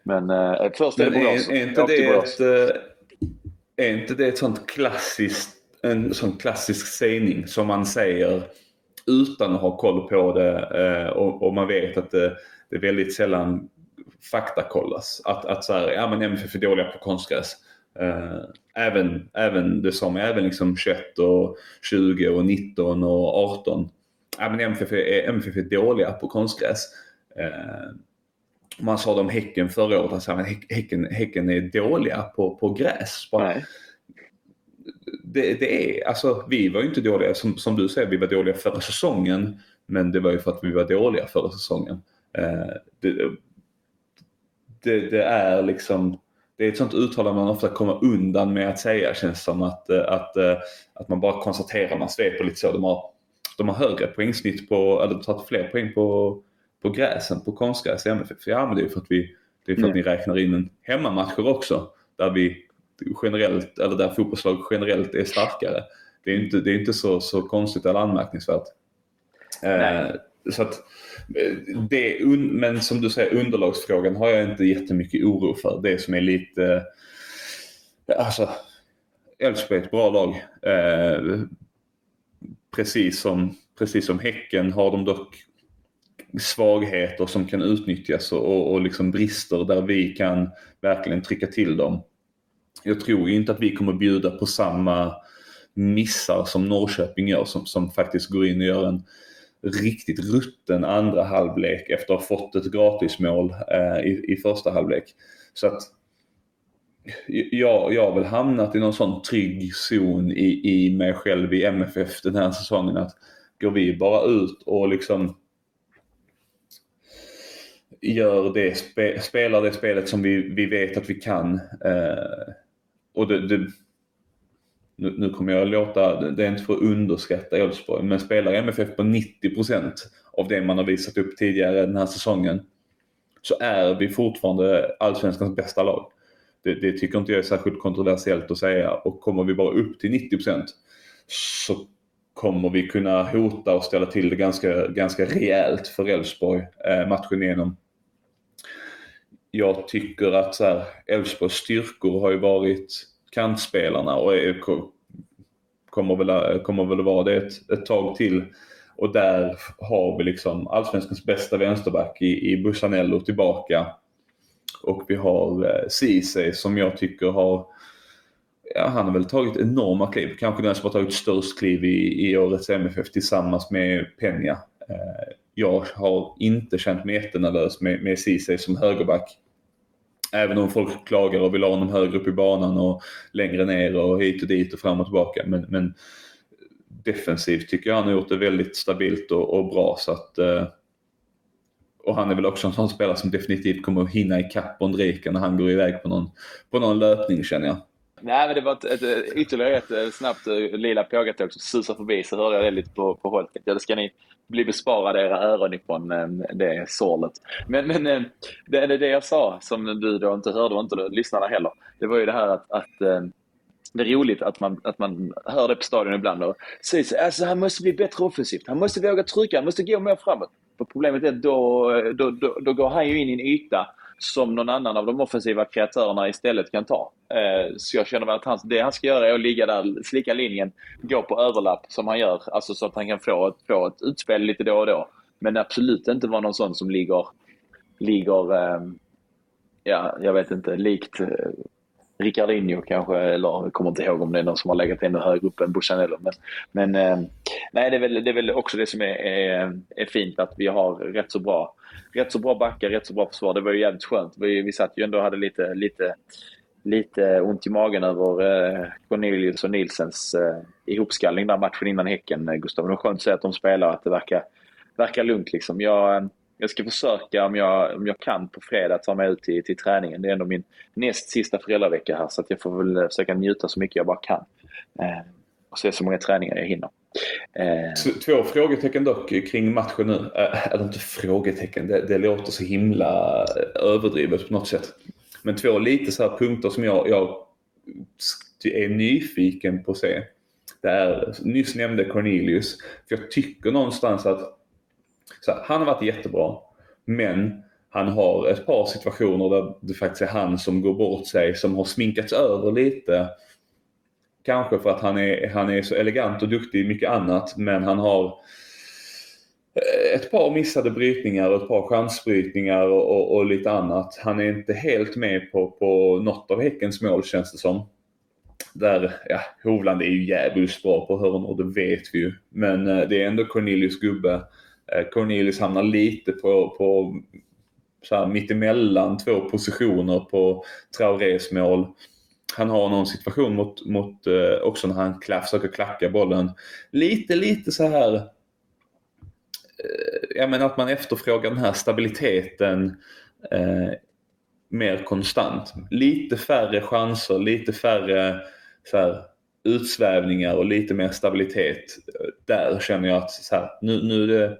Men eh, först är det Borås. Är, är, inte det ett, eh, är inte det ett sånt klassiskt, en sån klassisk sägning som man säger utan att ha koll på det eh, och, och, man vet att det, det är väldigt sällan faktakollas. Att, att så här, ja men MFF är dåliga på konstgräs. Eh, även, även det som även liksom 21 och 20 och 19 och 18. Ja, men MFF, är, MFF är dåliga på konstgräs. Eh, man sa det om Häcken förra året, alltså, häcken, häcken är dåliga på, på gräs. Bara, det, det, är, alltså vi var ju inte dåliga, som, som du säger, vi var dåliga förra säsongen. Men det var ju för att vi var dåliga förra säsongen. Uh, det, det, det, är liksom, det är ett sånt uttalande man ofta kommer undan med att säga känns som att, att, att man bara konstaterar, man sveper lite så. De har, de har högre poängsnitt på, eller tagit fler poäng på, på gräsen, på konstgräs i MFF. Ja men det är för att vi, det är för att mm. ni räknar in en hemmamatcher också. Där vi generellt, eller där fotbollslag generellt är starkare. Det är inte, det är inte så, så konstigt eller anmärkningsvärt. Eh, så att, eh, det, men som du säger, underlagsfrågan har jag inte jättemycket oro för. Det som är lite... Alltså, Elfsborg är ett bra lag. Eh, precis, som, precis som Häcken har de dock svagheter som kan utnyttjas och, och, och liksom brister där vi kan verkligen trycka till dem jag tror inte att vi kommer bjuda på samma missar som Norrköping gör som, som faktiskt går in och gör en riktigt rutten andra halvlek efter att ha fått ett gratismål eh, i, i första halvlek. Så att jag, jag har väl hamnat i någon sån trygg zon i, i mig själv i MFF den här säsongen att går vi bara ut och liksom gör det, spe, spelar det spelet som vi, vi vet att vi kan eh, och det, det, nu, nu, kommer jag att låta, det är inte för att underskatta Elfsborg, men spelar MFF på 90 procent av det man har visat upp tidigare den här säsongen så är vi fortfarande allsvenskans bästa lag. Det, det tycker inte jag är särskilt kontroversiellt att säga och kommer vi bara upp till 90 procent så kommer vi kunna hota och ställa till det ganska, ganska rejält för Elfsborg eh, matchen igenom. Jag tycker att Elfsborgs styrkor har ju varit kantspelarna och är, kommer, väl, eh, kommer väl vara det ett, ett tag till. Och där har vi liksom allsvenskans bästa vänsterback i, i Bussanello tillbaka. och vi har eh, Ceesay som jag tycker har Ja, han har väl tagit enorma kliv. Kanske den som har tagit störst kliv i, i årets MFF tillsammans med Peña. Eh, jag har inte känt mig jättenervös med, med Ceesay som högerback. Även om folk klagar och vill ha honom högre upp i banan och längre ner och hit och dit och fram och tillbaka. Men, men defensivt tycker jag han har gjort det väldigt stabilt och, och bra. Så att, eh, och han är väl också en sån spelare som definitivt kommer att hinna ikapp Ondrejka när han går iväg på någon, på någon löpning känner jag. Nej, men det var ett, ett, ytterligare ett eh, snabbt eh, lila pågatåg som susade förbi så hörde jag det lite på, på håll. Ja, det ska ni bli besparade era öron ifrån eh, det sorlet. Men, men det, det, det jag sa som du då inte hörde och inte lyssnade heller. Det var ju det här att, att det är roligt att man, att man hör det på stadion ibland och säger alltså han måste bli bättre offensivt. Han måste våga trycka, han måste gå mer framåt. För problemet är att då, då, då, då går han ju in i en yta som någon annan av de offensiva kreatörerna istället kan ta. Eh, så jag känner att han, det han ska göra är att ligga där, slicka linjen, gå på överlapp som han gör, alltså så att han kan få ett, få ett utspel lite då och då. Men absolut inte vara någon sån som ligger, ligger eh, ja, jag vet inte, likt eh, Ricardinho kanske, eller jag kommer inte ihåg om det är någon som har legat ännu högre upp än Buchanello. Men, men eh, nej, det är, väl, det är väl också det som är, är, är, fint att vi har rätt så bra rätt så bra backar, rätt så bra försvar. Det var ju jävligt skönt. Vi, vi satt ju ändå och hade lite, lite, lite ont i magen över eh, Cornelius och Nilsens eh, ihopskallning där matchen innan Häcken, eh, Gustav. Det var skönt att se att de spelar och att det verkar, verkar lugnt liksom. Jag, eh, jag ska försöka om jag, om jag kan på fredag ta mig ut till, till träningen. Det är ändå min näst sista föräldravecka här så att jag får väl eh, försöka njuta så mycket jag bara kan. Eh, och se så många träningar jag hinner. Eh. Två frågetecken dock kring matchen nu. Eh, eller inte frågetecken, det, det låter så himla eh, överdrivet på något sätt. Men två lite så här punkter som jag, jag är nyfiken på att se. Det är, nyss nämnde Cornelius. För jag tycker någonstans att så han har varit jättebra. Men han har ett par situationer där det faktiskt är han som går bort sig, som har sminkats över lite. Kanske för att han är, han är så elegant och duktig i mycket annat, men han har eh, ett par missade brytningar och ett par chansbrytningar och, och, och, lite annat. Han är inte helt med på, på något av Häckens mål känns det som. Där, ja, Hovland är ju jävligt bra på hörnor, det vet vi ju. Men eh, det är ändå Cornelius gubbe. Eh, Cornelius hamnar lite på, på så här, mittemellan två positioner på Traorés mål. Han har någon situation mot, mot eh, också när han klaff, försöker klacka bollen. Lite, lite så här eh, jag menar att man efterfrågar den här stabiliteten eh, mer konstant. Lite färre chanser, lite färre så här, utsvävningar och lite mer stabilitet. Eh, där känner jag att så här, nu, nu är det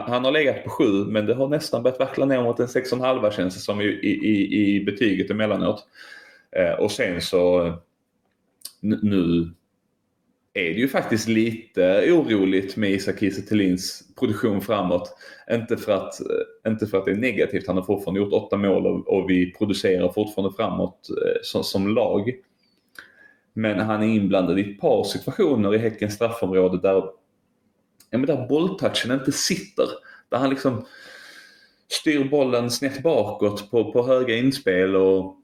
han, har legat på 7 men det har nästan börjat vackla ner mot en 6,5 känns det som i, i, i betyget emellanåt. Eh, och sen så nu är det ju faktiskt lite oroligt med Isak Kiese produktion framåt. Inte för, att, eh, inte för att det är negativt, han har fortfarande gjort åtta mål och, och vi producerar fortfarande framåt eh, som, som, lag. Men han är inblandad i ett par situationer i Häckens straffområde där ja, men där bolltouchen inte sitter. Där han liksom styr bollen snett bakåt på, på höga inspel och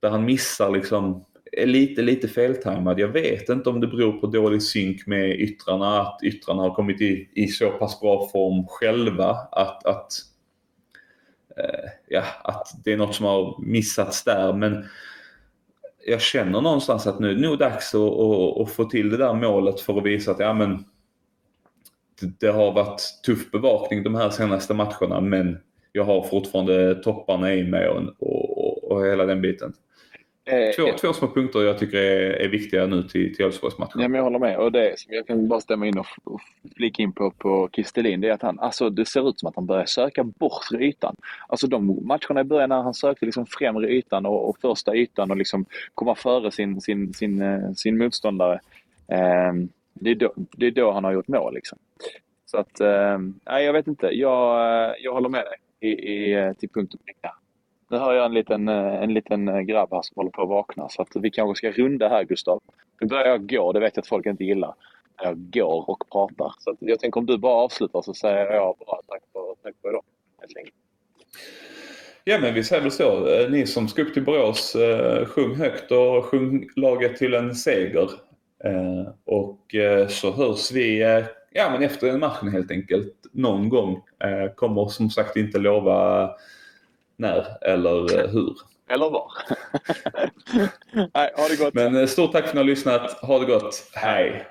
där han missar liksom är lite, lite feltajmad. Jag vet inte om det beror på dålig synk med yttrarna, att yttrarna har kommit i, i så pass bra form själva att, att, eh, ja, att det är något som har missats där. Men jag känner någonstans att nu är det nog dags att, att, att få till det där målet för att visa att ja, men det har varit tuff bevakning de här senaste matcherna men jag har fortfarande topparna i mig och, och, och hela den biten. Eh, två, eh, två små punkter jag tycker är, är viktiga nu till, till Elfsborgsmatchen. Ja, men jag håller med. Och det som jag kan bara stämma in och, och flika in på, på Kistelin, det är att han, alltså det ser ut som att han börjar söka bortre ytan. Alltså de matcherna i början när han sökte liksom främre ytan och, och första ytan och liksom komma före sin, sin, sin, eh, sin motståndare. Eh, det är då, det är då han har gjort mål. Liksom. Så att, eh, nej jag vet inte. Jag, eh, jag håller med dig i, i, eh, till punkt och pricka. Nu hör jag en liten, eh, en liten grabb här som håller på att vakna så att vi kanske ska runda här Gustav. Nu börjar jag gå, det vet jag att folk inte gillar. Jag går och pratar. Så jag tänker om du bara avslutar så säger jag bara tack för, tack för idag. Ja men vi säger väl så. Ni som ska upp till Borås, sjung högt och sjung laget till en seger. Eh, Och eh, så hörs vi eh, ja, men efter matchen helt enkelt någon gång. Kommer som sagt inte lova när eller hur. Eller var. <laughs> Nej, ha det gott. Men stort tack för att ni har lyssnat. Ha det gott. Hej!